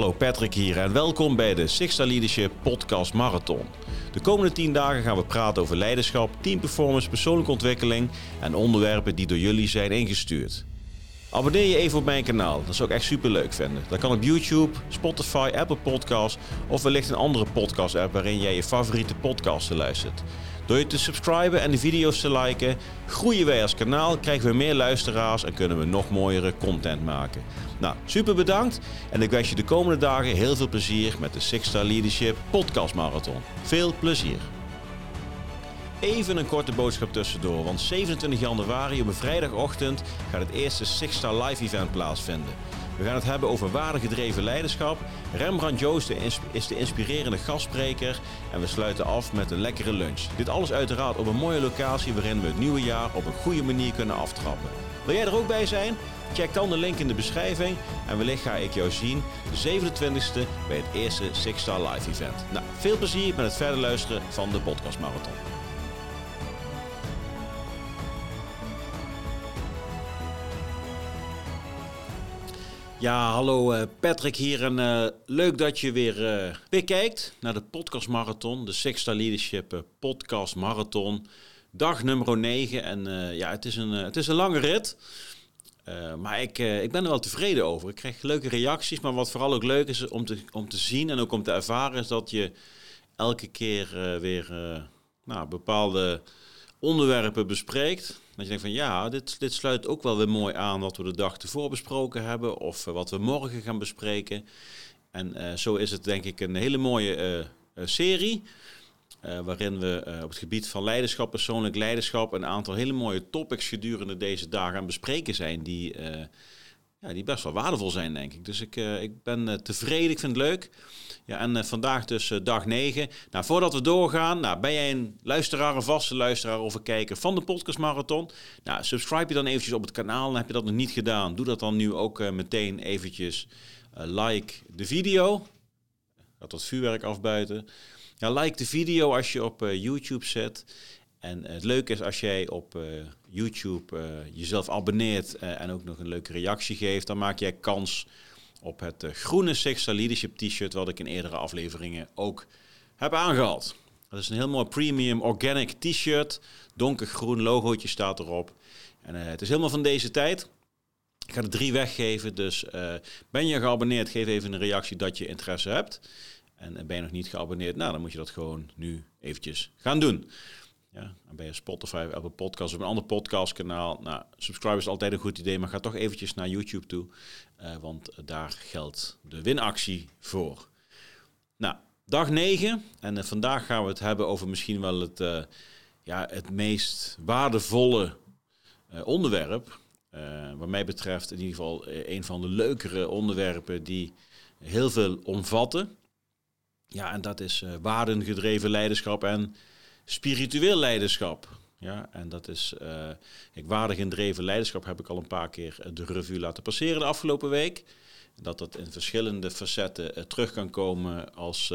Hallo Patrick hier en welkom bij de Sixta Leadership Podcast Marathon. De komende 10 dagen gaan we praten over leiderschap, teamperformance, persoonlijke ontwikkeling en onderwerpen die door jullie zijn ingestuurd. Abonneer je even op mijn kanaal, dat zou ik echt super leuk vinden. Dat kan op YouTube, Spotify, Apple Podcasts of wellicht een andere podcast app waarin jij je favoriete podcasten luistert. Door je te subscriben en de video's te liken, groeien wij als kanaal, krijgen we meer luisteraars en kunnen we nog mooiere content maken. Nou, super bedankt en ik wens je de komende dagen heel veel plezier met de Six Star Leadership Podcast Marathon. Veel plezier! Even een korte boodschap tussendoor, want 27 januari op een vrijdagochtend gaat het eerste Six Star Live Event plaatsvinden. We gaan het hebben over waardegedreven leiderschap. Rembrandt Joost is de inspirerende gastspreker en we sluiten af met een lekkere lunch. Dit alles uiteraard op een mooie locatie waarin we het nieuwe jaar op een goede manier kunnen aftrappen. Wil jij er ook bij zijn? Check dan de link in de beschrijving en wellicht ga ik jou zien de 27e bij het eerste Six Star Live Event. Nou, veel plezier met het verder luisteren van de podcast Marathon. Ja, hallo uh, Patrick hier en uh, leuk dat je weer, uh, weer kijkt naar de podcast marathon, de Six Star Leadership podcast marathon, dag nummer 9 en ja, het is een, het is een lange rit, maar ik, ik ben er wel tevreden over. Ik krijg leuke reacties, maar wat vooral ook leuk is om te, om te zien en ook om te ervaren is dat je elke keer weer nou, bepaalde onderwerpen bespreekt. Dat je denkt van ja, dit, dit sluit ook wel weer mooi aan wat we de dag ervoor besproken hebben. Of eh, wat we morgen gaan bespreken. En uh, zo is het denk ik een hele mooie uh, serie. waarin we op het gebied van leiderschap, persoonlijk leiderschap, een aantal hele mooie topics gedurende deze dagen aan bespreken zijn. Die, ja, die best wel waardevol zijn, denk ik. Dus ik, ik ben tevreden, ik vind het leuk. Ja, en uh, vandaag dus dag 9. Nou, voordat we doorgaan, nou, ben jij een luisteraar, een vaste luisteraar of een kijker van de Podcast Marathon? Nou, subscribe je dan eventjes op het kanaal. En heb je dat nog niet gedaan, doe dat dan nu ook meteen eventjes. like de video. Dat wat vuurwerk afbuiten. Ja, like de video als je op YouTube zet. En het leuke is als jij op YouTube jezelf abonneert en ook nog een leuke reactie geeft, dan maak jij kans op het uh, groene Sixta Leadership T-shirt, wat ik in eerdere afleveringen ook heb aangehaald. Dat is een heel mooi premium organic T-shirt. Donkergroen logootje staat erop. En het is helemaal van deze tijd. Ik ga er drie weggeven, dus ben je geabonneerd, geef even een reactie dat je interesse hebt. En ben je nog niet geabonneerd, nou dan moet je dat gewoon nu eventjes gaan doen. Ja, en bij je Spotify, Apple Podcast of een ander podcastkanaal. Nou, subscribe is altijd een goed idee, maar ga toch eventjes naar YouTube toe. Uh, want daar geldt de winactie voor. Nou, dag 9. En uh, vandaag gaan we het hebben over misschien wel het, uh, ja, het meest waardevolle onderwerp. wat mij betreft in ieder geval een van de leukere onderwerpen die heel veel omvatten. Ja, en dat is waardengedreven leiderschap en spiritueel leiderschap. Ja, en dat is, uh, ik waardig in dreven leiderschap heb ik al een paar keer eh, de revue laten passeren de afgelopen week. Dat dat in verschillende facetten uh, terug kan komen als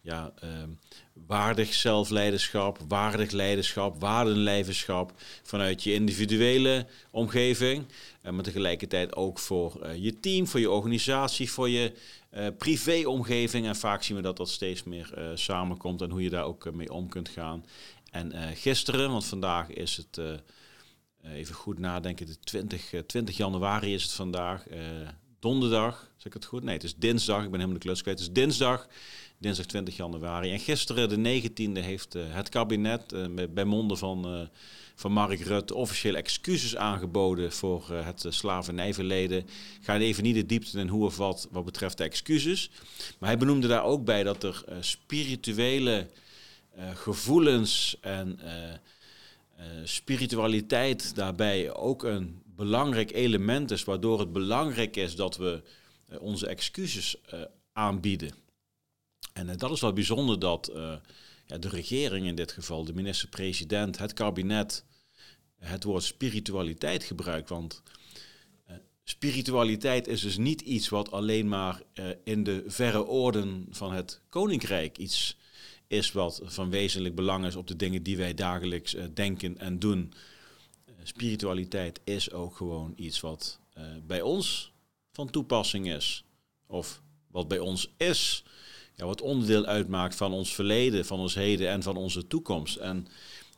ja, ehm, waardig zelfleiderschap, waardig leiderschap, waardenleiderschap vanuit je individuele omgeving. maar tegelijkertijd ook voor je team, voor je organisatie, voor je privéomgeving. En vaak zien we dat dat steeds meer samenkomt en hoe je daar ook mee om kunt gaan. En gisteren, want vandaag is het, even goed nadenken, de 20, 20 januari is het vandaag. donderdag, zeg ik het goed? Nee, het is dinsdag, ik ben helemaal de klus kwijt. Het is dinsdag, dinsdag 20 januari. En gisteren, de 19e, heeft het kabinet bij monden van van Mark Rutte officieel excuses aangeboden voor het slavernijverleden. Ik ga even niet de diepte in hoe of wat wat betreft de excuses. Maar hij benoemde daar ook bij dat er spirituele gevoelens en spiritualiteit daarbij ook een belangrijk element is, waardoor het belangrijk is dat we onze excuses aanbieden. En dat is wel bijzonder dat ja, de regering in dit geval, de minister-president, het kabinet, het woord spiritualiteit gebruikt. Want uh, spiritualiteit is dus niet iets wat alleen maar in de verre orden van het koninkrijk iets is wat van wezenlijk belang is op de dingen die wij dagelijks denken en doen. spiritualiteit is ook gewoon iets wat bij ons van toepassing is. of wat bij ons is, ja, wat onderdeel uitmaakt van ons verleden, van ons heden en van onze toekomst. En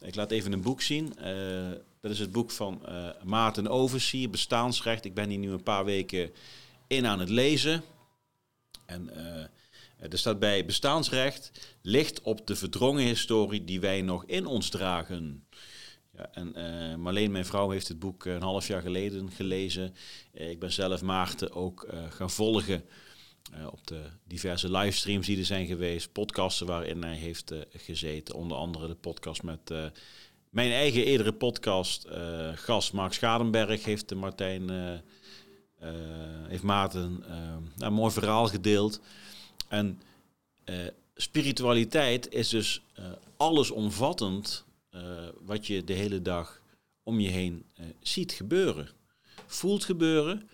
ik laat even een boek zien. Uh, dat is het boek van uh, Maarten Oversier, Bestaansrecht. Ik ben hier nu een paar weken in aan het lezen. En uh, er staat bij bestaansrecht ligt op de verdrongen historie die wij nog in ons dragen. Ja, en uh, Marleen, mijn vrouw, heeft het boek een half jaar geleden gelezen. ik ben zelf Maarten ook gaan volgen op de diverse livestreams die er zijn geweest. Podcasten waarin hij heeft gezeten. Onder andere de podcast met mijn eigen eerdere podcast, gast Mark Schadenberg, heeft Martijn, heeft Maarten een mooi verhaal gedeeld. En spiritualiteit is dus allesomvattend wat je de hele dag om je heen ziet gebeuren, voelt gebeuren.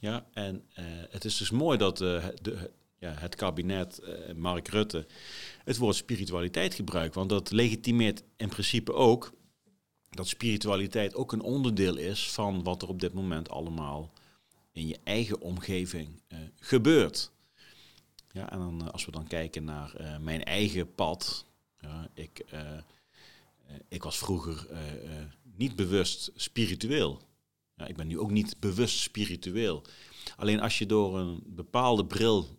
Ja, en het is dus mooi dat de, ja, het kabinet, Mark Rutte, het woord spiritualiteit gebruikt. Want dat legitimeert in principe ook dat spiritualiteit ook een onderdeel is van wat er op dit moment allemaal in je eigen omgeving gebeurt. Ja, en dan, eh, als we dan kijken naar mijn eigen pad. ik, ik was vroeger niet bewust spiritueel. Ja, ik ben nu ook niet bewust spiritueel. Alleen als je door een bepaalde bril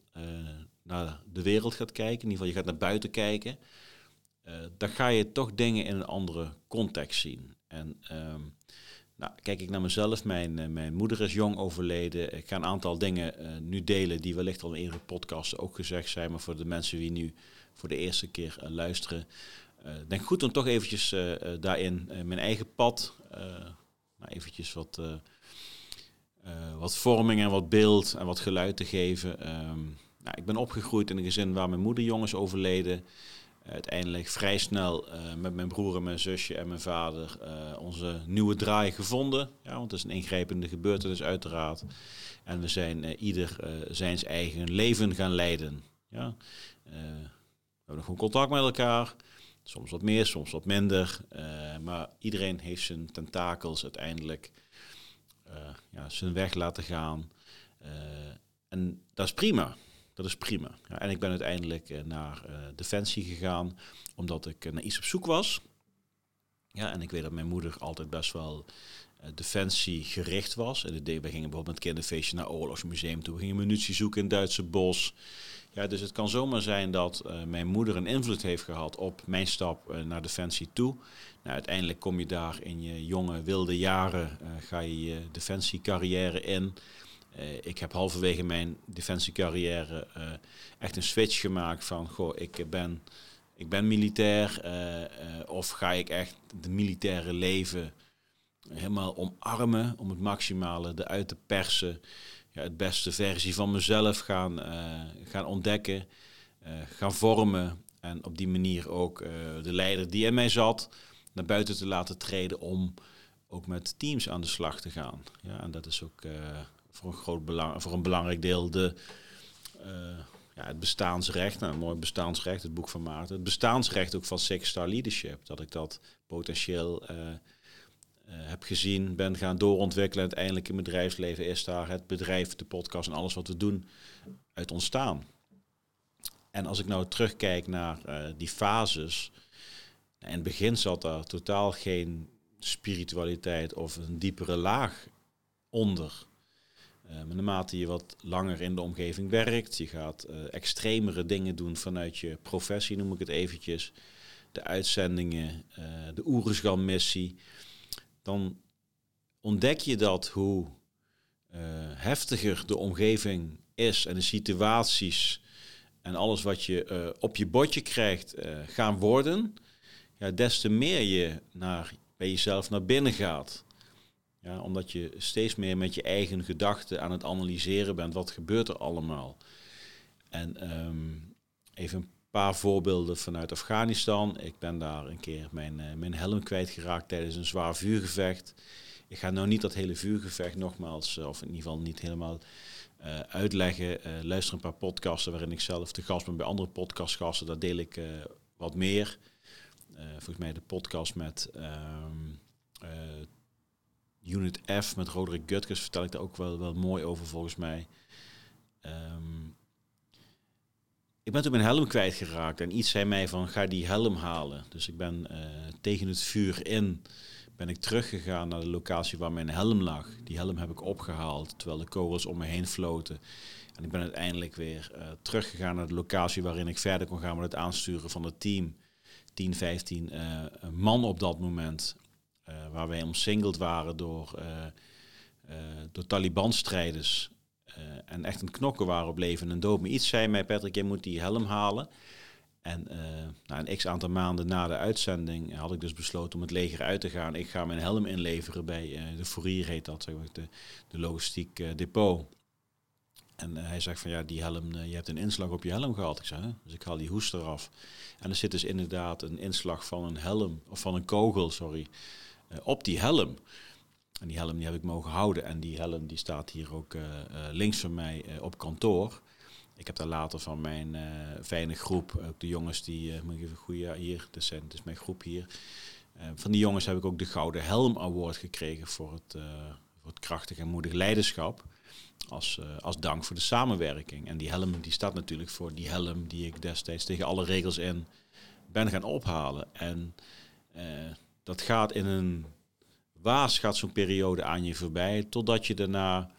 naar de wereld gaat kijken, in ieder geval je gaat naar buiten kijken, uh, dan ga je toch dingen in een andere context zien. En um, nou, kijk ik naar mezelf, mijn, uh, mijn moeder is jong overleden. Ik ga een aantal dingen nu delen die wellicht al in eerdere podcasts ook gezegd zijn, maar voor de mensen die nu voor de eerste keer luisteren, denk goed om toch eventjes daarin mijn eigen pad, nou, eventjes wat, wat vorming en wat beeld en wat geluid te geven. Um, nou, ik ben opgegroeid in een gezin waar mijn moeder jong is overleden uiteindelijk vrij snel met mijn broer en mijn zusje en mijn vader onze nieuwe draai gevonden. Ja, want het is een ingrijpende gebeurtenis uiteraard. En we zijn ieder zijn eigen leven gaan leiden. Ja. we hebben gewoon contact met elkaar. Soms wat meer, soms wat minder. maar iedereen heeft zijn tentakels uiteindelijk ja, zijn weg laten gaan. en dat is prima. Dat is prima. Ja, en ik ben uiteindelijk naar Defensie gegaan, omdat ik naar iets op zoek was. Ja, en ik weet dat mijn moeder altijd best wel defensie gericht was. En we gingen bijvoorbeeld met kinderfeestje naar Oorlogsmuseum toe. We gingen munitie zoeken in het Duitse bos. Ja, dus het kan zomaar zijn dat mijn moeder een invloed heeft gehad op mijn stap naar Defensie toe. Nou, uiteindelijk kom je daar in je jonge, wilde jaren, ga je je defensiecarrière in. Ik heb halverwege mijn defensiecarrière echt een switch gemaakt van, goh, ik ben, ik ben militair of ga ik echt de militaire leven helemaal omarmen om het maximale eruit te persen, het beste versie van mezelf gaan, gaan ontdekken, gaan vormen en op die manier ook de leider die in mij zat naar buiten te laten treden om ook met teams aan de slag te gaan. Ja, en dat is ook voor een groot belang, voor een belangrijk deel de, ja, het bestaansrecht, nou, een mooi bestaansrecht, het boek van Maarten, het bestaansrecht ook van Six Star Leadership, dat ik dat potentieel heb gezien, ben gaan doorontwikkelen. En uiteindelijk in het bedrijfsleven is daar het bedrijf, de podcast en alles wat we doen uit ontstaan. En als ik nou terugkijk naar die fases, in het begin zat daar totaal geen spiritualiteit of een diepere laag onder. Uh, maar naarmate je wat langer in de omgeving werkt, je gaat extremere dingen doen vanuit je professie, noem ik het eventjes, de uitzendingen, de Oeruzgan-missie, dan ontdek je dat hoe heftiger de omgeving is en de situaties en alles wat je op je bordje krijgt gaan worden, ja, des te meer je naar, bij jezelf naar binnen gaat. Ja, omdat je steeds meer met je eigen gedachten aan het analyseren bent. Wat gebeurt er allemaal? En um, even een paar voorbeelden vanuit Afghanistan. Ik ben daar een keer mijn, uh, mijn helm kwijtgeraakt tijdens een zwaar vuurgevecht. Ik ga nou niet dat hele vuurgevecht nogmaals, uh, of in ieder geval niet helemaal uh, uitleggen. luister een paar podcasten waarin ik zelf te gast ben bij andere podcastgasten. Daar deel ik wat meer. volgens mij de podcast met... Um, Unit F met Roderick Gutkus vertel ik daar ook wel, wel mooi over volgens mij. Um, ik ben toen mijn helm kwijtgeraakt en iets zei mij van ga die helm halen. Dus ik ben tegen het vuur in ben ik teruggegaan naar de locatie waar mijn helm lag. Die helm heb ik opgehaald terwijl de kogels om me heen floten. En ik ben uiteindelijk weer uh, teruggegaan naar de locatie waarin ik verder kon gaan met het aansturen van het team. 10, 15 uh, man op dat moment. Waar wij omsingeld waren door, door Taliban-strijders. En echt een knokken waren op leven en dood. Maar iets zei mij, Patrick, je moet die helm halen. En uh, na een x aantal maanden na de uitzending had ik dus besloten om het leger uit te gaan. Ik ga mijn helm inleveren bij uh, de Fourier, heet dat, zeg maar, de, de logistiek depot. En hij zegt van ja, die helm, je hebt een inslag op je helm gehad. Ik zei, dus ik haal die hoest eraf. En er zit dus inderdaad een inslag van een helm, of van een kogel, sorry, op die helm. En die helm die heb ik mogen houden. En die helm die staat hier ook links van mij op kantoor. Ik heb daar later van mijn fijne groep, ook de jongens die, moet ik even goede hier, dus zijn, is mijn groep hier. Van die jongens heb ik ook de Gouden Helm Award gekregen voor het, voor het krachtig en moedig leiderschap. Als, als dank voor de samenwerking. En die helm die staat natuurlijk voor die helm die ik destijds tegen alle regels in ben gaan ophalen. En dat gaat in een waas, gaat zo'n periode aan je voorbij, totdat je daarna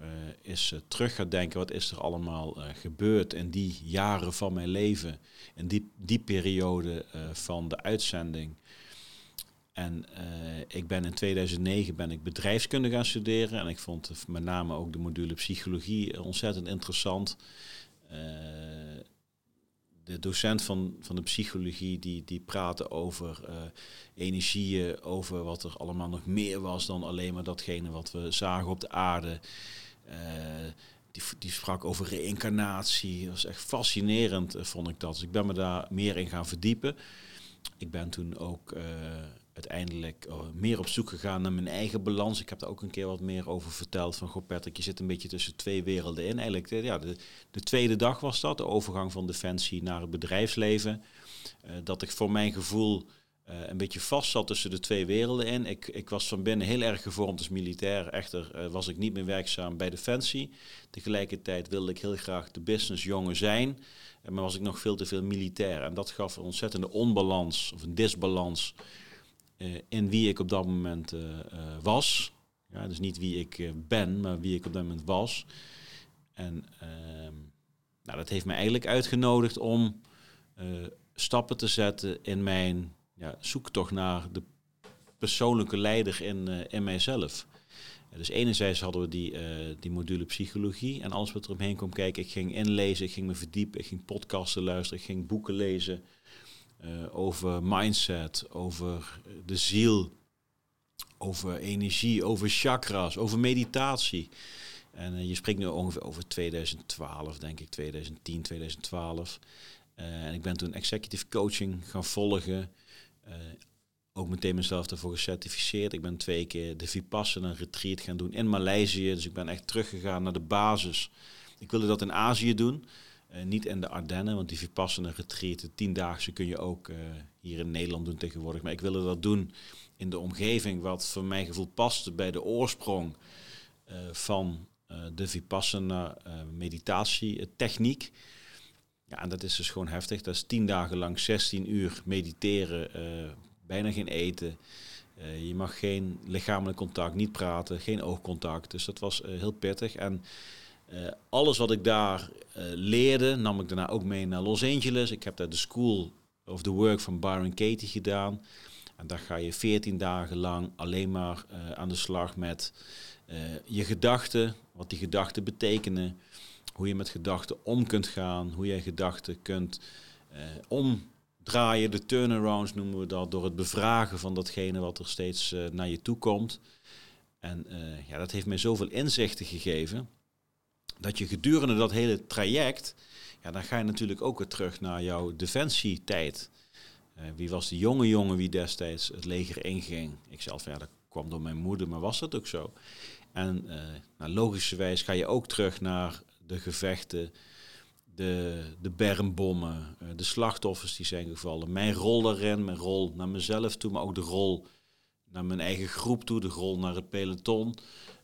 uh, is uh, terug gaat denken, wat is er allemaal uh, gebeurd in die jaren van mijn leven, in die, die periode van de uitzending. En ik ben in 2009 ben ik bedrijfskunde gaan studeren en ik vond met name ook de module psychologie ontzettend interessant. De docent van, van de psychologie die, die praatte over energieën, over wat er allemaal nog meer was dan alleen maar datgene wat we zagen op de aarde. Uh, die, die sprak over reïncarnatie. Dat was echt fascinerend, uh, vond ik dat. Dus ik ben me daar meer in gaan verdiepen. Ik ben toen ook uiteindelijk meer op zoek gegaan naar mijn eigen balans. Ik heb daar ook een keer wat meer over verteld. Van, goh Patrick, je zit een beetje tussen twee werelden in. Eigenlijk, ja, de, de tweede dag was dat, de overgang van defensie naar het bedrijfsleven. dat ik voor mijn gevoel een beetje vast zat tussen de twee werelden in. Ik, ik was van binnen heel erg gevormd als militair. Echter was ik niet meer werkzaam bij Defensie. Tegelijkertijd wilde ik heel graag de businessjongen zijn. Maar was ik nog veel te veel militair. En dat gaf een ontzettende onbalans of een disbalans in wie ik op dat moment was. Ja, dus niet wie ik ben, maar wie ik op dat moment was. En ehm, nou, dat heeft me eigenlijk uitgenodigd om stappen te zetten in mijn ja, zoek toch naar de persoonlijke leider in, in mijzelf. Dus enerzijds hadden we die, die module psychologie en alles wat er omheen kwam kijken. Ik ging inlezen, ik ging me verdiepen, ik ging podcasten luisteren, ik ging boeken lezen uh, over mindset, over de ziel, over energie, over chakras, over meditatie. En je spreekt nu ongeveer over 2012, denk ik, 2010, 2012. en ik ben toen executive coaching gaan volgen. Ook meteen mezelf daarvoor gecertificeerd. Ik ben twee keer de Vipassana retreat gaan doen in Maleisië. Dus ik ben echt teruggegaan naar de basis. Ik wilde dat in Azië doen. Uh, niet in de Ardennen, want die Vipassana retreat, de tiendaagse, kun je ook uh, hier in Nederland doen tegenwoordig. Maar ik wilde dat doen in de omgeving wat voor mijn gevoel paste bij de oorsprong uh, van de Vipassana meditatietechniek. Ja, en dat is dus gewoon heftig. Dat is tien dagen lang, 16 uur mediteren, bijna geen eten. Je mag geen lichamelijk contact, niet praten, geen oogcontact. Dus dat was heel pittig. En alles wat ik daar leerde, nam ik daarna ook mee naar Los Angeles. Ik heb daar de School of the Work van Byron Katie gedaan. En daar ga je 14 dagen lang alleen maar aan de slag met je gedachten, wat die gedachten betekenen hoe je met gedachten om kunt gaan, hoe jij gedachten kunt eh, omdraaien, de turnarounds noemen we dat, door het bevragen van datgene wat er steeds eh, naar je toe komt. En ja, dat heeft mij zoveel inzichten gegeven, dat je gedurende dat hele traject, ja, dan ga je natuurlijk ook weer terug naar jouw defensietijd. Uh, wie was de jonge jongen wie destijds het leger inging? Ik zelf, ja, dat kwam door mijn moeder, maar was dat ook zo? En uh, nou, logischerwijs ga je ook terug naar de gevechten, de, de bermbommen, eh, de slachtoffers die zijn gevallen. Mijn rol daarin, mijn rol naar mezelf toe, maar ook de rol naar mijn eigen groep toe, de rol naar het peloton.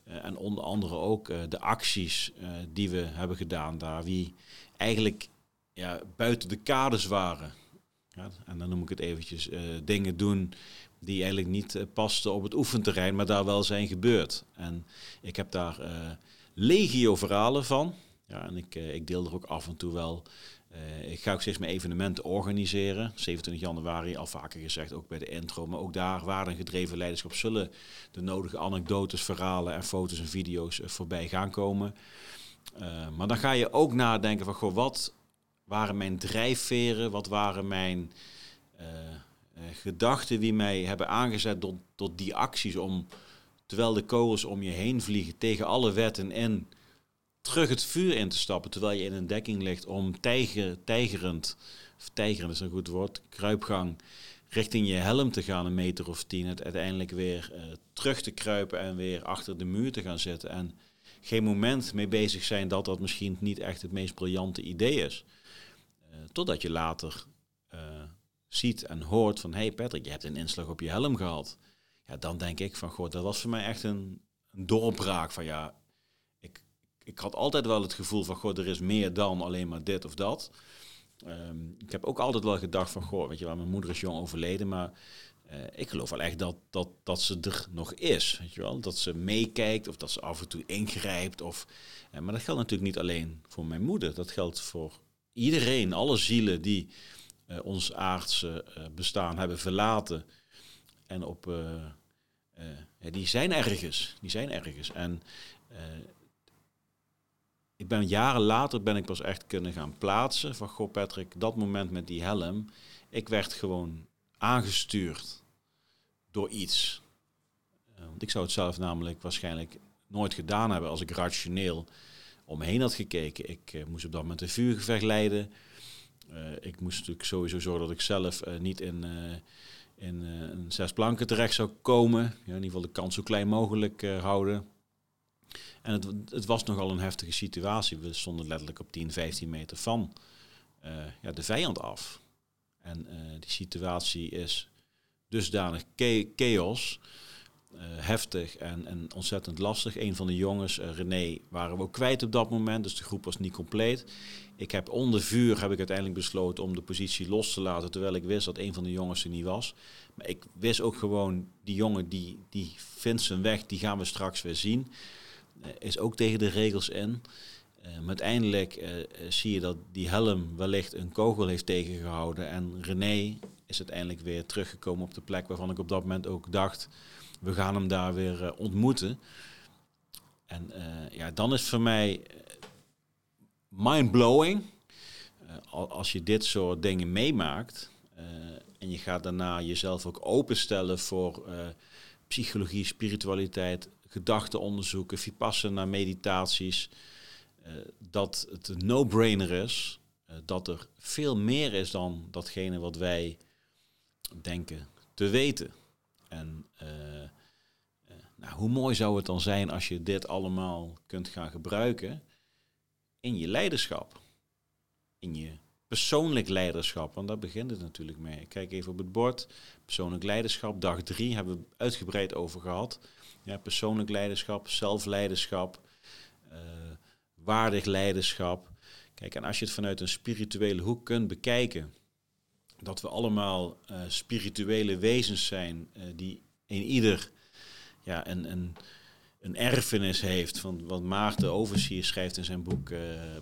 Uh, en onder andere ook uh, de acties uh, die we hebben gedaan daar. Wie eigenlijk ja, buiten de kaders waren. Ja, en dan noem ik het eventjes dingen doen die eigenlijk niet pasten op het oefenterrein, maar daar wel zijn gebeurd. En ik heb daar legio verhalen van. Ja, en ik, ik deel er ook af en toe wel. Ik ga ook steeds meer evenementen organiseren. 27 januari, al vaker gezegd, ook bij de intro. Maar ook daar, waar een gedreven leiderschap, zullen de nodige anekdotes, verhalen en foto's en video's voorbij gaan komen. maar dan ga je ook nadenken van, goh, wat waren mijn drijfveren? Wat waren mijn gedachten die mij hebben aangezet tot, tot die acties om, terwijl de kogels om je heen vliegen, tegen alle wetten in, terug het vuur in te stappen, terwijl je in een dekking ligt om tijger, tijgerend, of tijgerend is een goed woord, kruipgang, richting je helm te gaan, een meter of tien, het uiteindelijk weer uh, terug te kruipen en weer achter de muur te gaan zitten en geen moment mee bezig zijn dat dat misschien niet echt het meest briljante idee is. Eh, totdat je later uh, ziet en hoort van... hey Patrick, je hebt een inslag op je helm gehad. Ja, dan denk ik van, goh, dat was voor mij echt een, een doorbraak van... ja, ik, had altijd wel het gevoel van, goh, er is meer dan alleen maar dit of dat. Um, ik heb ook altijd wel gedacht van, goh, weet je wel, mijn moeder is jong overleden, maar... Uh, ik geloof wel echt dat, dat, dat ze er nog is. Weet je wel? Dat ze meekijkt of dat ze af en toe ingrijpt. Of, uh, maar dat geldt natuurlijk niet alleen voor mijn moeder. Dat geldt voor iedereen, alle zielen die uh, ons aardse bestaan hebben verlaten en op, die zijn ergens, die zijn ergens. En ik ben jaren later ben ik pas echt kunnen gaan plaatsen van goh Patrick, dat moment met die helm, ik werd gewoon aangestuurd door iets. want ik zou het zelf namelijk waarschijnlijk nooit gedaan hebben als ik rationeel omheen had gekeken. Ik uh, moest op dat moment een vuurgevecht leiden. Uh, ik moest natuurlijk sowieso zorgen dat ik zelf niet in, in een zes planken terecht zou komen. Ja, in ieder geval de kans zo klein mogelijk houden. En het, het, was nogal een heftige situatie. We stonden letterlijk op 10, 15 meter van ja, de vijand af. En die situatie is dusdanig chaos uh, heftig en, en ontzettend lastig. Een van de jongens, René, waren we ook kwijt op dat moment, dus de groep was niet compleet. Ik heb onder vuur heb ik uiteindelijk besloten om de positie los te laten, terwijl ik wist dat een van de jongens er niet was. Maar ik wist ook gewoon, die jongen die, die vindt zijn weg, die gaan we straks weer zien. Uh, is ook tegen de regels in. maar uiteindelijk zie je dat die helm wellicht een kogel heeft tegengehouden. En René is uiteindelijk weer teruggekomen op de plek waarvan ik op dat moment ook dacht we gaan hem daar weer ontmoeten. En ja, dan is voor mij eh, mind-blowing. als je dit soort dingen meemaakt en je gaat daarna jezelf ook openstellen voor psychologie, spiritualiteit, gedachtenonderzoeken, vipassana, meditaties, dat het een no-brainer is, dat er veel meer is dan datgene wat wij denken te weten. En uh, nou, hoe mooi zou het dan zijn als je dit allemaal kunt gaan gebruiken in je leiderschap. In je persoonlijk leiderschap, want daar begint het natuurlijk mee. Kijk even op het bord. Persoonlijk leiderschap, dag drie hebben we uitgebreid over gehad. Ja, persoonlijk leiderschap, zelfleiderschap, uh, waardig leiderschap. Kijk, en als je het vanuit een spirituele hoek kunt bekijken, dat we allemaal uh, spirituele wezens zijn uh, die in ieder ja, een, een, een erfenis heeft van wat Maarten Oversier schrijft in zijn boek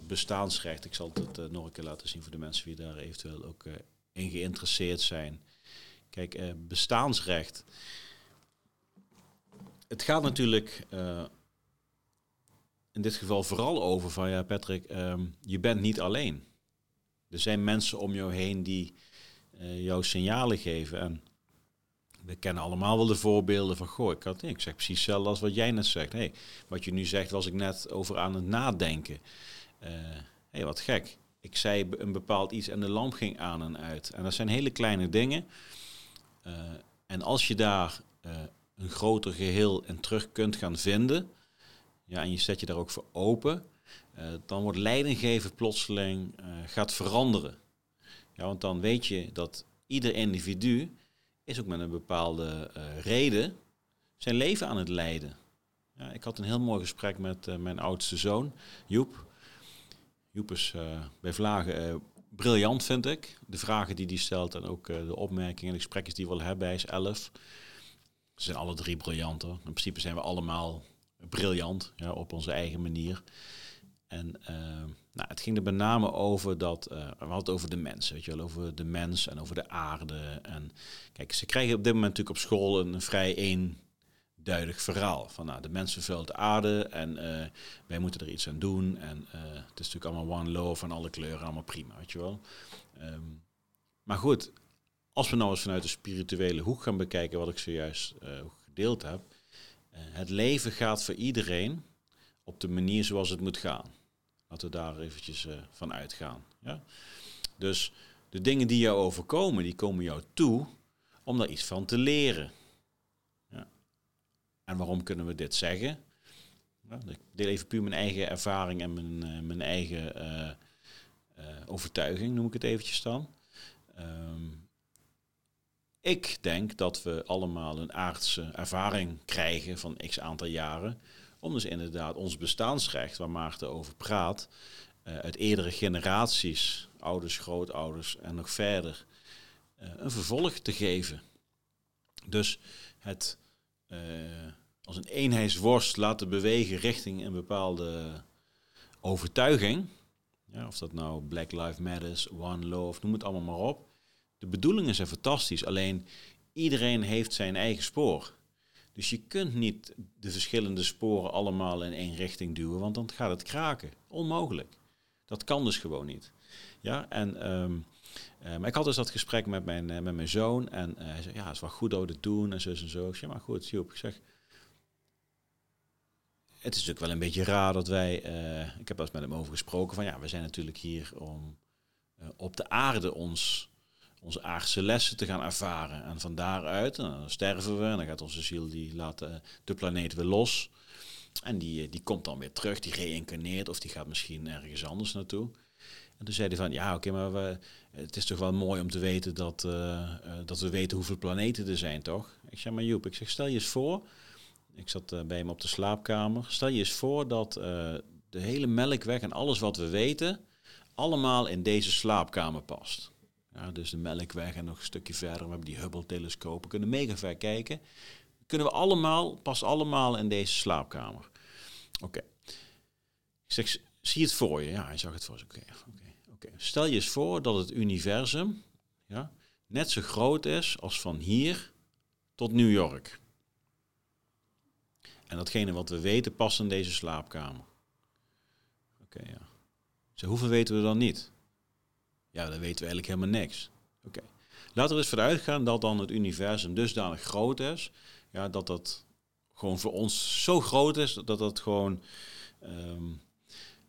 Bestaansrecht. Ik zal het nog een keer laten zien voor de mensen die daar eventueel ook in geïnteresseerd zijn. Kijk, bestaansrecht. Het gaat natuurlijk in dit geval vooral over van ja, Patrick, um, je bent niet alleen. Er zijn mensen om jou heen die uh, jouw signalen geven. En we kennen allemaal wel de voorbeelden van, goh, ik, had, ik zeg precies hetzelfde als wat jij net zegt. Hey, wat je nu zegt, was ik net over aan het nadenken. Hé, uh, hey, wat gek. Ik zei een bepaald iets en de lamp ging aan en uit. En dat zijn hele kleine dingen. En als je daar een groter geheel in terug kunt gaan vinden, ja, en je zet je daar ook voor open, dan wordt leidinggeven plotseling gaat veranderen. Ja, want dan weet je dat ieder individu is ook met een bepaalde uh, reden zijn leven aan het leiden. Ja, ik had een heel mooi gesprek met mijn oudste zoon, Joep. Joep is bij Vlagen briljant, vind ik. De vragen die hij stelt en ook de opmerkingen en de gesprekken die we hebben. Hij is elf. Ze zijn alle drie briljant. In principe zijn we allemaal briljant, ja, op onze eigen manier. En nou, het ging er met name over dat, uh, we hadden over de mens, weet je wel, over de mens en over de aarde. En kijk, ze krijgen op dit moment natuurlijk op school een, vrij eenduidig verhaal. Van nou, de mens vervuilt de aarde en uh, wij moeten er iets aan doen. En het is natuurlijk allemaal one love en alle kleuren, allemaal prima, weet je wel. Um, maar goed, als we nou eens vanuit de spirituele hoek gaan bekijken, wat ik zojuist gedeeld heb. het leven gaat voor iedereen op de manier zoals het moet gaan. Laten we daar eventjes uh, van uitgaan. Ja? Dus de dingen die jou overkomen, die komen jou toe om daar iets van te leren. Ja. En waarom kunnen we dit zeggen? Ik deel even puur mijn eigen ervaring en mijn, uh, mijn eigen uh, overtuiging, noem ik het eventjes dan. Um, ik denk dat we allemaal een aardse ervaring krijgen van x aantal jaren om dus inderdaad ons bestaansrecht, waar Maarten over praat, uh, uit eerdere generaties, ouders, grootouders en nog verder, uh, een vervolg te geven. Dus het uh, als een eenheidsworst laten bewegen richting een bepaalde overtuiging. Ja, of dat nou Black Lives Matters, One Love, noem het allemaal maar op. De bedoelingen zijn fantastisch, alleen iedereen heeft zijn eigen spoor. Dus je kunt niet de verschillende sporen allemaal in één richting duwen, want dan gaat het kraken. Onmogelijk. Dat kan dus gewoon niet. Ja, en um, ik had dus dat gesprek met mijn, uh, met mijn zoon en uh, hij zei, ja, het is wel goed dat dit doen en zo en zo. Ik zeg, maar goed, Joep, ik zeg, het is natuurlijk wel een beetje raar dat wij, ik heb wel eens met hem over gesproken, van ja, we zijn natuurlijk hier om op de aarde ons onze aardse lessen te gaan ervaren. En van daaruit, dan sterven we en dan gaat onze ziel, die laat eh, de planeet weer los. En die, eh, die komt dan weer terug, die reïncarneert of die gaat misschien ergens anders naartoe. En toen zei hij van, ja oké, maar we, het is toch wel mooi om te weten dat, uh, dat we weten hoeveel planeten er zijn, toch? Ik zeg, maar Joep, ik zeg, stel je eens voor, ik zat bij hem op de slaapkamer, stel je eens voor dat de hele melkweg en alles wat we weten, allemaal in deze slaapkamer past. Ja, dus de Melkweg en nog een stukje verder. We hebben die Hubble-telescopen. kunnen mega ver kijken. Kunnen we allemaal, pas allemaal in deze slaapkamer. Oké. Ik zeg, zie het voor je? Ja, hij zag het voor zich. Oké, oké, oké. Stel je eens voor dat het universum ja, net zo groot is als van hier tot New York. En datgene wat we weten past in deze slaapkamer. Oké, ja. Hoeveel weten we dan niet? Ja, dan weten we eigenlijk helemaal niks. Oké. Laten we eens vanuit gaan dat dan het universum dusdanig groot is, ja, dat dat gewoon voor ons zo groot is dat dat gewoon um,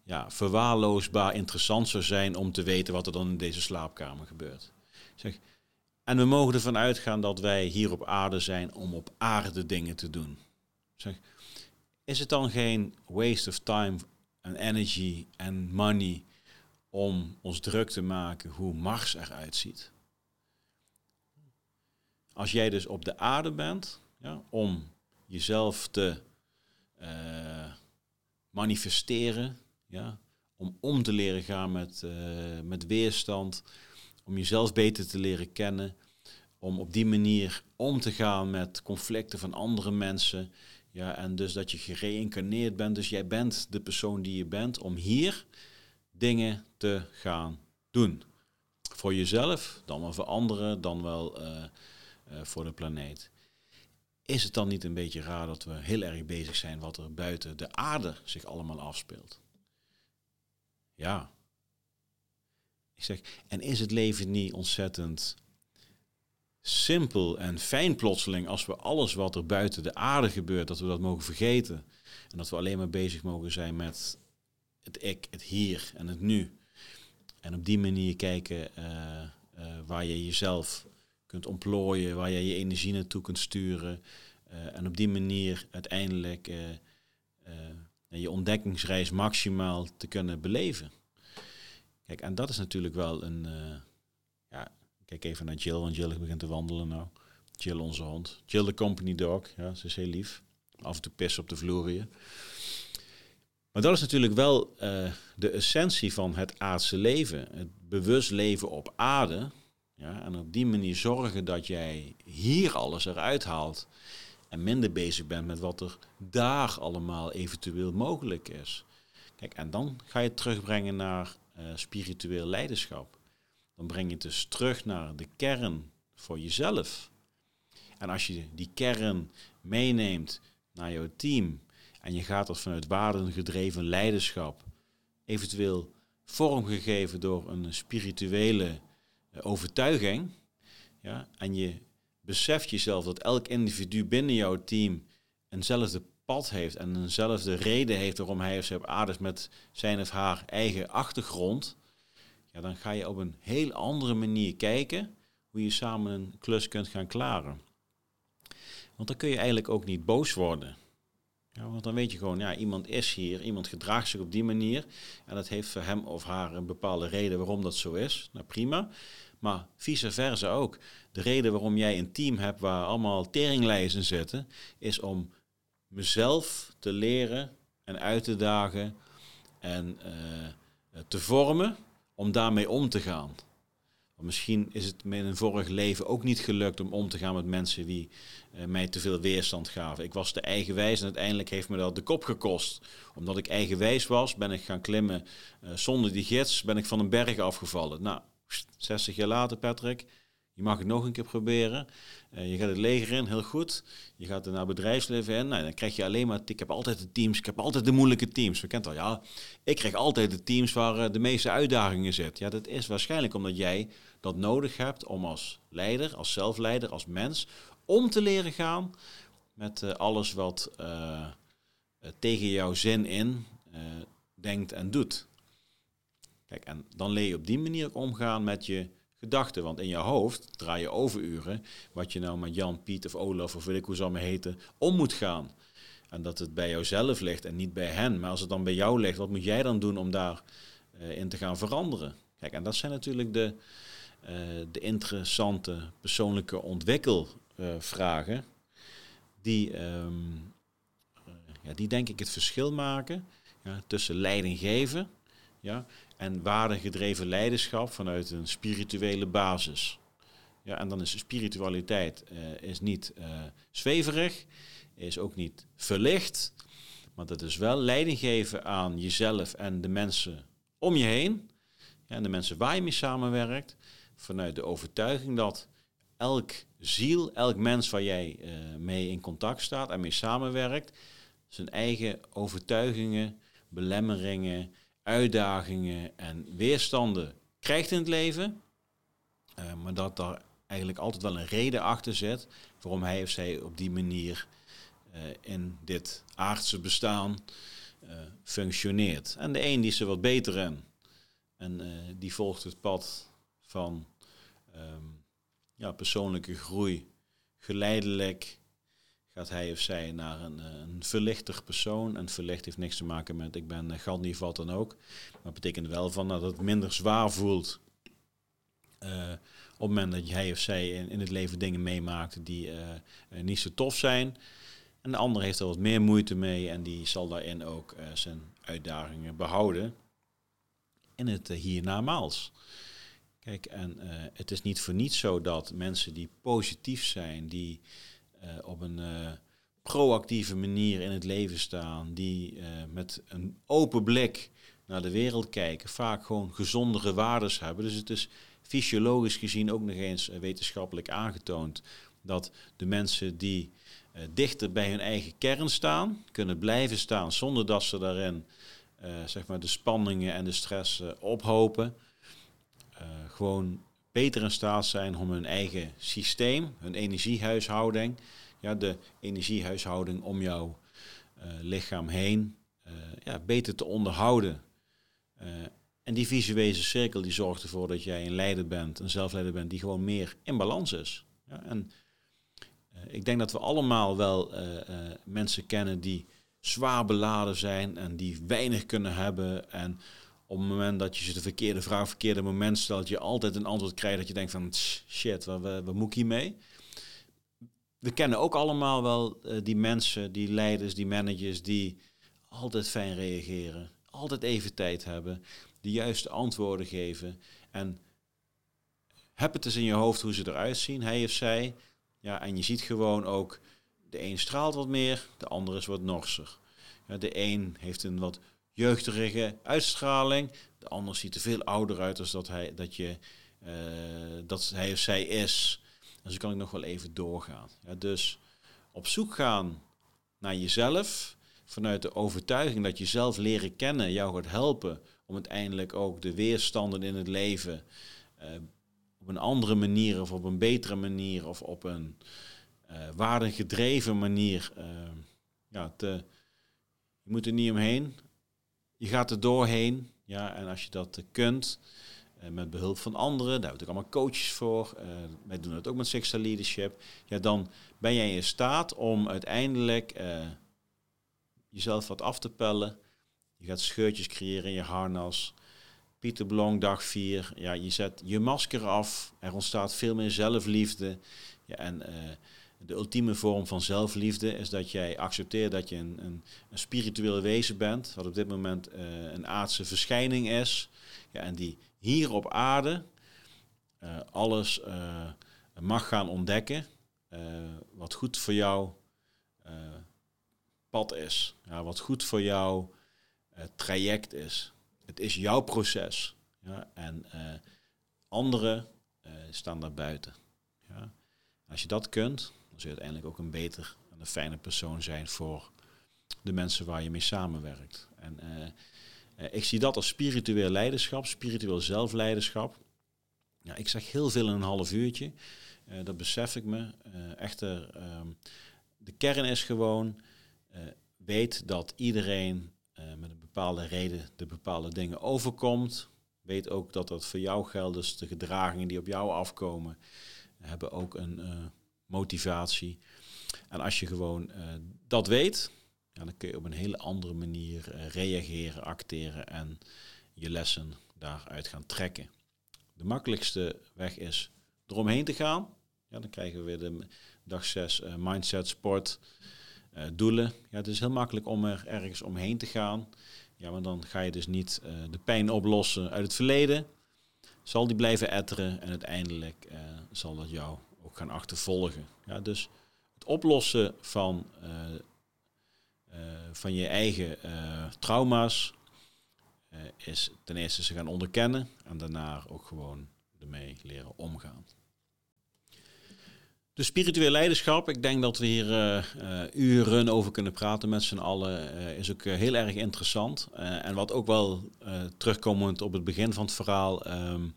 ja, verwaarloosbaar interessant zou zijn om te weten wat er dan in deze slaapkamer gebeurt. Zeg, en we mogen ervan uitgaan dat wij hier op aarde zijn om op aarde dingen te doen. Zeg, is het dan geen waste of time en energy en money om ons druk te maken hoe Mars eruit ziet. Als jij dus op de aarde bent, ja, om jezelf te uh, manifesteren, ja, om om te leren gaan met, uh, met weerstand, om jezelf beter te leren kennen, om op die manier om te gaan met conflicten van andere mensen. Ja, en dus dat je gereïncarneerd bent. Dus jij bent de persoon die je bent om hier dingen te gaan doen. Voor jezelf, dan wel voor anderen, dan wel uh, uh, voor de planeet. Is het dan niet een beetje raar dat we heel erg bezig zijn wat er buiten de aarde zich allemaal afspeelt? Ja. Ik zeg, en is het leven niet ontzettend simpel en fijn plotseling als we alles wat er buiten de aarde gebeurt, dat we dat mogen vergeten. En dat we alleen maar bezig mogen zijn met het ik, het hier en het nu. En op die manier kijken uh, uh, waar je jezelf kunt ontplooien, waar je je energie naartoe kunt sturen. Uh, en op die manier uiteindelijk je ontdekkingsreis maximaal te kunnen beleven. Kijk, en dat is natuurlijk wel een. ja, kijk even naar Jill, want Jill begint te wandelen nou. Jill, onze hond. Jill, de company dog. Ja, ze is heel lief. Af en toe pissen op de vloer hier. Maar dat is natuurlijk wel uh, de essentie van het aardse leven. Het bewust leven op aarde. Ja, en op die manier zorgen dat jij hier alles eruit haalt. En minder bezig bent met wat er daar allemaal eventueel mogelijk is. Kijk, en dan ga je terugbrengen naar uh, spiritueel leiderschap. Dan breng je het dus terug naar de kern voor jezelf. En als je die kern meeneemt naar jouw team en je gaat dat vanuit waardengedreven leiderschap, eventueel vormgegeven door een spirituele eh, overtuiging, ja, en je beseft jezelf dat elk individu binnen jouw team eenzelfde pad heeft en eenzelfde reden heeft waarom hij of zij op aarde met zijn of haar eigen achtergrond, ja, dan ga je op een heel andere manier kijken hoe je samen een klus kunt gaan klaren. Want dan kun je eigenlijk ook niet boos worden. Ja, want dan weet je gewoon, ja, iemand is hier, iemand gedraagt zich op die manier. En dat heeft voor hem of haar een bepaalde reden waarom dat zo is. Nou, prima. Maar vice versa ook. De reden waarom jij een team hebt waar allemaal teringlijzen zitten, is om mezelf te leren en uit te dagen en uh, te vormen om daarmee om te gaan. Misschien is het me in een vorig leven ook niet gelukt om om te gaan met mensen die uh, mij te veel weerstand gaven. Ik was te eigenwijs en uiteindelijk heeft me dat de kop gekost. Omdat ik eigenwijs was, ben ik gaan klimmen uh, zonder die gids, ben ik van een berg afgevallen. Nou, 60 jaar later, Patrick, je mag het nog een keer proberen. Uh, je gaat het leger in, heel goed. Je gaat er naar bedrijfsleven in. Nou, dan krijg je alleen maar... Ik heb altijd de teams, ik heb altijd de moeilijke teams. We kent al, ja. Ik krijg altijd de teams waar de meeste uitdagingen zitten. Ja, dat is waarschijnlijk omdat jij dat nodig hebt om als leider, als zelfleider, als mens... om te leren gaan met uh, alles wat tegen jouw zin in denkt en doet. Kijk, en dan leer je op die manier omgaan met je gedachten. Want in je hoofd draai je overuren wat je nou met Jan, Piet of Olaf of weet ik hoe ze allemaal heten, om moet gaan. En dat het bij jouzelf ligt en niet bij hen. Maar als het dan bij jou ligt, wat moet jij dan doen om daarin in te gaan veranderen? Kijk, en dat zijn natuurlijk de, de interessante persoonlijke ontwikkelvragen. Die, um, ja, die denk ik het verschil maken ja, tussen leiding geven ja, en waardegedreven leiderschap vanuit een spirituele basis. Ja, en dan is spiritualiteit uh, is niet zweverig, is ook niet verlicht, maar dat is wel leiding geven aan jezelf en de mensen om je heen. Ja, en de mensen waar je mee samenwerkt, vanuit de overtuiging dat elk ziel, elk mens waar jij uh, mee in contact staat en mee samenwerkt, zijn eigen overtuigingen, belemmeringen, uitdagingen en weerstanden krijgt in het leven. Uh, maar dat daar eigenlijk altijd wel een reden achter zit waarom hij of zij op die manier uh, in dit aardse bestaan functioneert. En de een die is er wat beter in. En die volgt het pad van um, ja, persoonlijke groei geleidelijk gaat hij of zij naar een, eh, een verlichter persoon. En verlicht heeft niks te maken met ik ben uh, Gandhi, wat dan ook. Maar betekent wel van dat het minder zwaar voelt. Uh, op het moment dat hij of zij in, het leven dingen meemaakt die uh, niet zo tof zijn. En de ander heeft er wat meer moeite mee en die zal daarin ook zijn uitdagingen behouden. In het hiernamaals. Kijk, en het is niet voor niets zo dat mensen die positief zijn, die uh, op een uh, proactieve manier in het leven staan, die met een open blik naar de wereld kijken, vaak gewoon gezondere waarden hebben. Dus het is fysiologisch gezien ook nog eens wetenschappelijk aangetoond dat de mensen die dichter bij hun eigen kern staan, kunnen blijven staan zonder dat ze daarin zeg maar de spanningen en de stress ophopen. Gewoon beter in staat zijn om hun eigen systeem, hun energiehuishouding, ja, de energiehuishouding om jouw uh, lichaam heen, uh, ja, beter te onderhouden. Uh, en die visuele cirkel die zorgt ervoor dat jij een leider bent, een zelfleider bent, die gewoon meer in balans is. Ja, en ik denk dat we allemaal wel mensen kennen die zwaar beladen zijn en die weinig kunnen hebben en op het moment dat je ze de verkeerde vraag, verkeerde moment stelt, je altijd een antwoord krijgt dat je denkt van shit, wat, wat, wat moet ik hiermee? We kennen ook allemaal wel uh, die mensen, die leiders, die managers, die altijd fijn reageren, altijd even tijd hebben, de juiste antwoorden geven en heb het eens in je hoofd hoe ze eruit zien, hij of zij. Ja, en je ziet gewoon ook, de een straalt wat meer, de ander is wat norser. Ja, de een heeft een wat jeugdige uitstraling, de ander ziet er veel ouder uit als dat hij, dat je, uh, dat hij of zij is. En zo kan ik nog wel even doorgaan. Ja, dus op zoek gaan naar jezelf, vanuit de overtuiging dat jezelf leren kennen jou gaat helpen om uiteindelijk ook de weerstanden in het leven uh, op een andere manier of op een betere manier of op een uh, waardegedreven manier. Ja, te, je moet er niet omheen. Je gaat er doorheen. Ja, en als je dat kunt, uh, met behulp van anderen, daar hebben ook allemaal coaches voor. wij doen het ook met Sexta Leadership. Ja, dan ben jij in staat om uiteindelijk jezelf wat af te pellen. Je gaat scheurtjes creëren in je harnas. Pieter Blong, dag 4. Ja, je zet je masker af. Er ontstaat veel meer zelfliefde. Ja, en uh, de ultieme vorm van zelfliefde is dat jij accepteert dat je een, een, een spiritueel wezen bent. Wat op dit moment uh, een aardse verschijning is. Ja, en die hier op aarde uh, alles mag gaan ontdekken. wat goed voor jou pad is. Ja, wat goed voor jou traject is het is jouw proces. Ja, en anderen staan daar buiten. Ja. Als je dat kunt, zul je uiteindelijk ook een beter en een fijne persoon zijn voor de mensen waar je mee samenwerkt. En uh, ik zie dat als spiritueel leiderschap, spiritueel zelfleiderschap. Ik zeg heel veel in een half uurtje. dat besef ik me. echter, ehm, de kern is gewoon, weet dat iedereen met een bepaalde reden de bepaalde dingen overkomt. Weet ook dat dat voor jou geldt. Dus de gedragingen die op jou afkomen hebben ook een motivatie. En als je gewoon uh, dat weet, ja, dan kun je op een hele andere manier uh, reageren, acteren en je lessen daaruit gaan trekken. De makkelijkste weg is eromheen te gaan. Ja, dan krijgen we weer de dag 6 mindset, sport, doelen. Ja, het is heel makkelijk om er ergens omheen te gaan. Ja, maar dan ga je dus niet de pijn oplossen uit het verleden. Zal die blijven etteren en uiteindelijk zal dat jou gaan achtervolgen. Ja, dus het oplossen van, uh, van je eigen trauma's is ten eerste ze gaan onderkennen en daarna ook gewoon ermee leren omgaan. De spiritueel leiderschap, ik denk dat we hier uren over kunnen praten met z'n allen, is ook heel erg interessant. en wat ook wel terugkomend op het begin van het verhaal, um,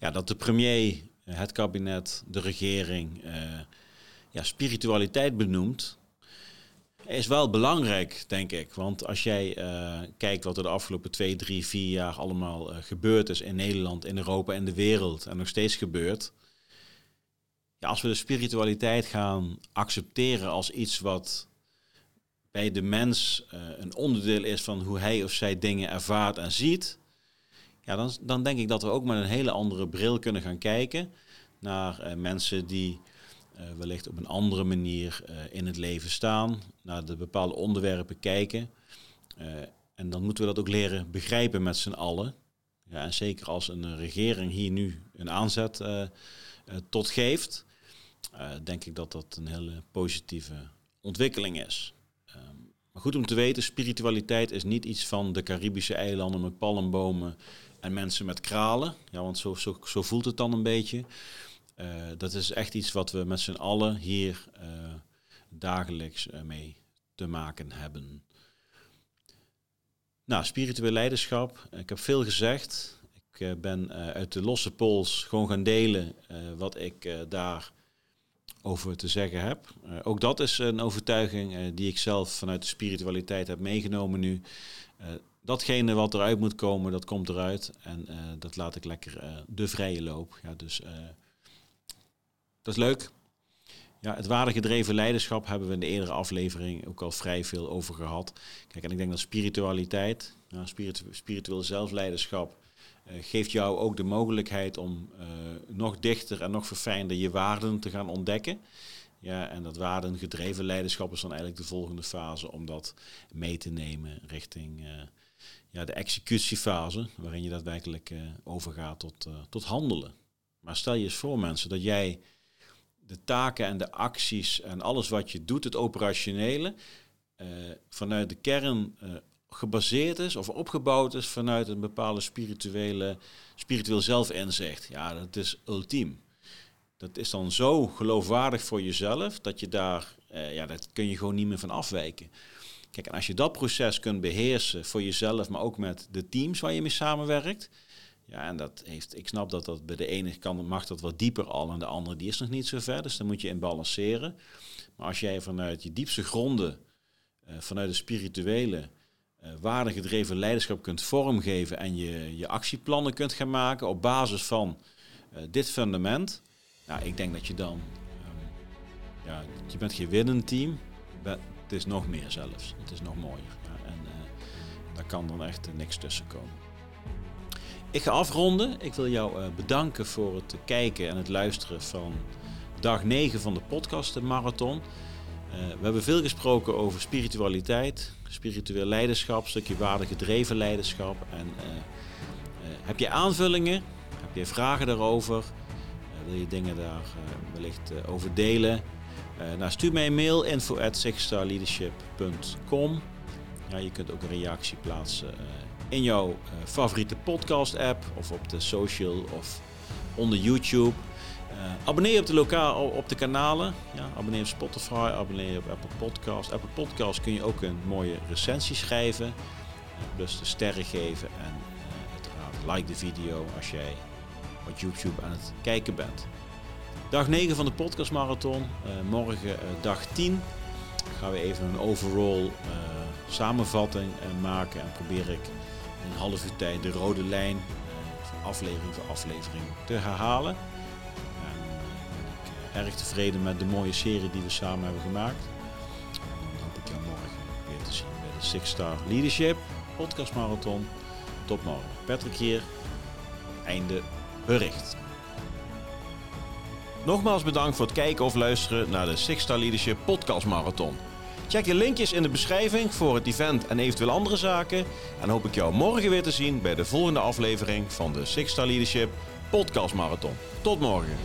ja, dat de premier, het kabinet, de regering, ja, spiritualiteit benoemt, is wel belangrijk, denk ik. Want als jij kijkt wat er de afgelopen twee, drie, vier jaar allemaal gebeurd is in Nederland, in Europa en de wereld en nog steeds gebeurt ja, als we de spiritualiteit gaan accepteren als iets wat bij de mens een onderdeel is van hoe hij of zij dingen ervaart en ziet, ja, dan, dan denk ik dat we ook met een hele andere bril kunnen gaan kijken naar uh, mensen die uh, wellicht op een andere manier in het leven staan, naar de bepaalde onderwerpen kijken. en dan moeten we dat ook leren begrijpen met z'n allen. Ja, en zeker als een regering hier nu een aanzet tot geeft, uh, denk ik dat dat een hele positieve ontwikkeling is. Um, maar goed om te weten, spiritualiteit is niet iets van de Caribische eilanden met palmbomen en mensen met kralen. Ja, want zo, zo, voelt het dan een beetje. Uh, dat is echt iets wat we met z'n allen hier uh, dagelijks mee te maken hebben. Nou, spiritueel leiderschap. Ik heb veel gezegd. Ik ben uit de losse pols gewoon gaan delen wat ik daar over te zeggen heb. Ook dat is een overtuiging die ik zelf vanuit de spiritualiteit heb meegenomen nu. Datgene wat eruit moet komen, dat komt eruit. En dat laat ik lekker de vrije loop. Ja, dus dat is leuk. Ja, het waardegedreven leiderschap hebben we in de eerdere aflevering ook al vrij veel over gehad. Kijk, en ik denk dat spiritualiteit, spiritu spiritueel zelfleiderschap, geeft jou ook de mogelijkheid om nog dichter en nog verfijnder je waarden te gaan ontdekken. Ja, en dat waardengedreven leiderschap is dan eigenlijk de volgende fase om dat mee te nemen richting ja, de executiefase, waarin je daadwerkelijk uh, overgaat tot, tot handelen. Maar stel je eens voor mensen dat jij de taken en de acties en alles wat je doet, het operationele, vanuit de kern gebaseerd is of opgebouwd is vanuit een bepaalde spirituele, spiritueel zelfinzicht. Ja, dat is ultiem. Dat is dan zo geloofwaardig voor jezelf dat je daar, eh, ja, dat kun je gewoon niet meer van afwijken. Kijk, en als je dat proces kunt beheersen voor jezelf, maar ook met de teams waar je mee samenwerkt. Ja, en dat heeft, ik snap dat dat bij de ene kant mag dat wat dieper al en de andere die is nog niet zo ver. Dus dan moet je in balanceren. Maar als jij vanuit je diepste gronden, uh, vanuit de spirituele, uh, waardegedreven leiderschap kunt vormgeven en je, je actieplannen kunt gaan maken op basis van uh, dit fundament. Nou, ik denk dat je dan, um, ja, je bent geen winnend team, het is nog meer zelfs. Het is nog mooier. Ja, en uh, daar kan dan echt niks tussen komen. Ik ga afronden. Ik wil jou bedanken voor het kijken en het luisteren van dag 9 van de podcast de Marathon. we hebben veel gesproken over spiritualiteit, spiritueel leiderschap, stukje waardegedreven leiderschap. En heb je aanvullingen? Heb je vragen daarover? Wil je dingen daar wellicht over delen? Nou, stuur mij een mail info at ja, je kunt ook een reactie plaatsen in jouw favoriete podcast app of op de social of onder YouTube. Uh, abonneer op de, lokaal, op de kanalen. Ja, abonneer op Spotify, abonneer op Apple Podcast. Apple Podcast kun je ook een mooie recensie schrijven. Plus de sterren geven. En uiteraard like de video als jij op YouTube aan het kijken bent. Dag 9 van de podcast marathon. morgen dag 10 gaan we even een overall samenvatting maken. En probeer ik in een half uur tijd de rode lijn van aflevering voor aflevering te herhalen erg tevreden met de mooie serie die we samen hebben gemaakt. En dan hoop ik jou morgen weer te zien bij de Six Star Leadership Podcast Marathon. Tot morgen. Patrick hier. Einde bericht. Nogmaals bedankt voor het kijken of luisteren naar de Six Star Leadership Podcast Marathon. Check de linkjes in de beschrijving voor het event en eventueel andere zaken. En hoop ik jou morgen weer te zien bij de volgende aflevering van de Six Star Leadership Podcast Marathon. Tot morgen.